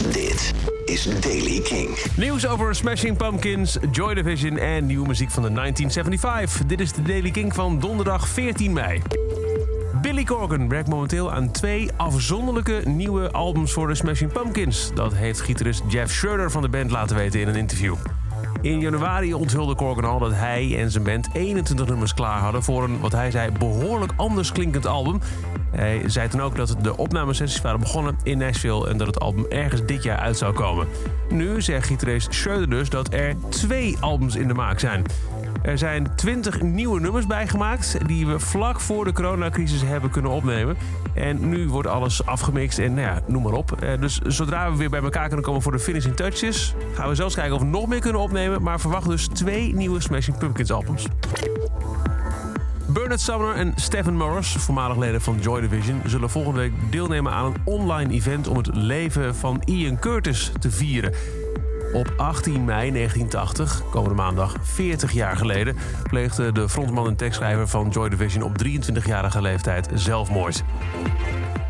Dit is Daily King. Nieuws over Smashing Pumpkins, Joy Division en nieuwe muziek van de 1975. Dit is de Daily King van donderdag 14 mei. Billy Corgan werkt momenteel aan twee afzonderlijke nieuwe albums voor de Smashing Pumpkins. Dat heeft gitarist Jeff Schroeder van de band laten weten in een interview. In januari onthulde Corgan al dat hij en zijn band 21 nummers klaar hadden voor een, wat hij zei, behoorlijk anders klinkend album. Hij zei toen ook dat de opnamesessies waren begonnen in Nashville en dat het album ergens dit jaar uit zou komen. Nu zegt gitarist Schroeder dus dat er twee albums in de maak zijn. Er zijn 20 nieuwe nummers bijgemaakt die we vlak voor de coronacrisis hebben kunnen opnemen. En nu wordt alles afgemixt en nou ja, noem maar op. Eh, Dus zodra we weer bij elkaar kunnen komen voor de finishing touches, gaan we zelfs kijken of we nog meer kunnen opnemen. Maar verwacht dus twee nieuwe Smashing Pumpkins albums. Bernard Sumner en Stephen Morris, voormalig leden van Joy Division, zullen volgende week deelnemen aan een online event om het leven van Ian Curtis te vieren. Op 18 mei 1980, komende maandag 40 jaar geleden, pleegde de frontman en tekstschrijver van Joy Division op 23-jarige leeftijd zelfmoord.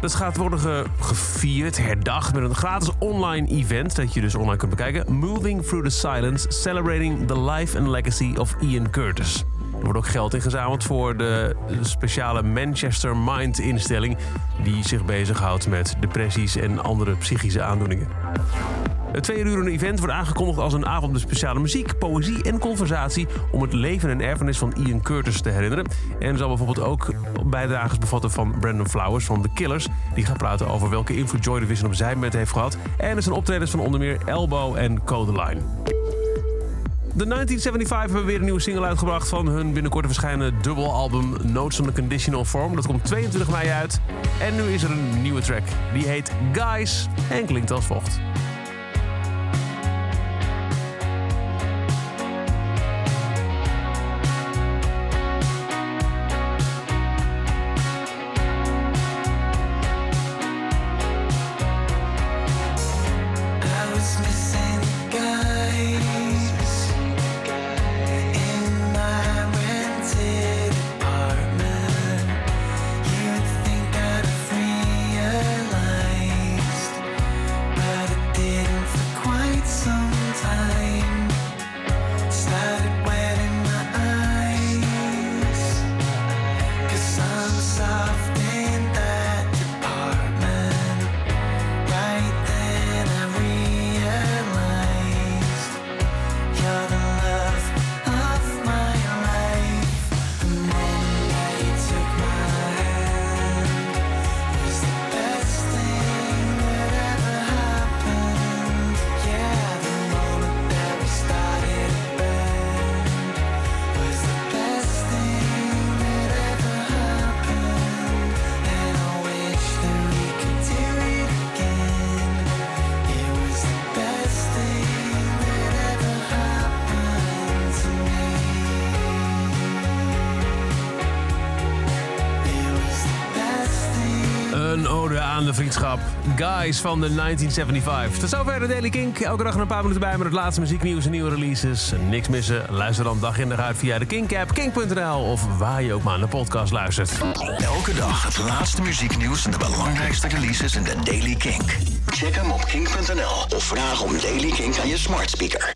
Dat gaat worden ge- gevierd, herdacht met een gratis online event dat je dus online kunt bekijken. Moving Through the Silence, celebrating the life and legacy of Ian Curtis. Er wordt ook geld ingezameld voor de speciale Manchester Mind instelling die zich bezighoudt met depressies en andere psychische aandoeningen. Het twee uur event wordt aangekondigd als een avond met speciale muziek, poëzie en conversatie om het leven en erfenis van Ian Curtis te herinneren. En zal bijvoorbeeld ook bijdragers bevatten van Brandon Flowers van The Killers, die gaat praten over welke invloed Joy Division op zijn band heeft gehad. En er zijn optredens van onder meer Elbow en Codeline. De 1975 hebben weer een nieuwe single uitgebracht van hun binnenkort verschijnen dubbelalbum Notes on the Conditional Form. Dat komt 22 mei uit. En nu is er een nieuwe track. Die heet Guys en klinkt als volgt. Een ode aan de vriendschap. Guys van de 1975. Tot zover de Daily Kink. Elke dag een paar minuten bij met het laatste muzieknieuws en nieuwe releases. Niks missen. Luister dan dag in dag uit via de Kink-app, kink.nl of waar je ook maar naar de podcast luistert. Elke dag het laatste muzieknieuws en de belangrijkste releases in de Daily King. Check hem op kink.nl of vraag om Daily King aan je smart speaker.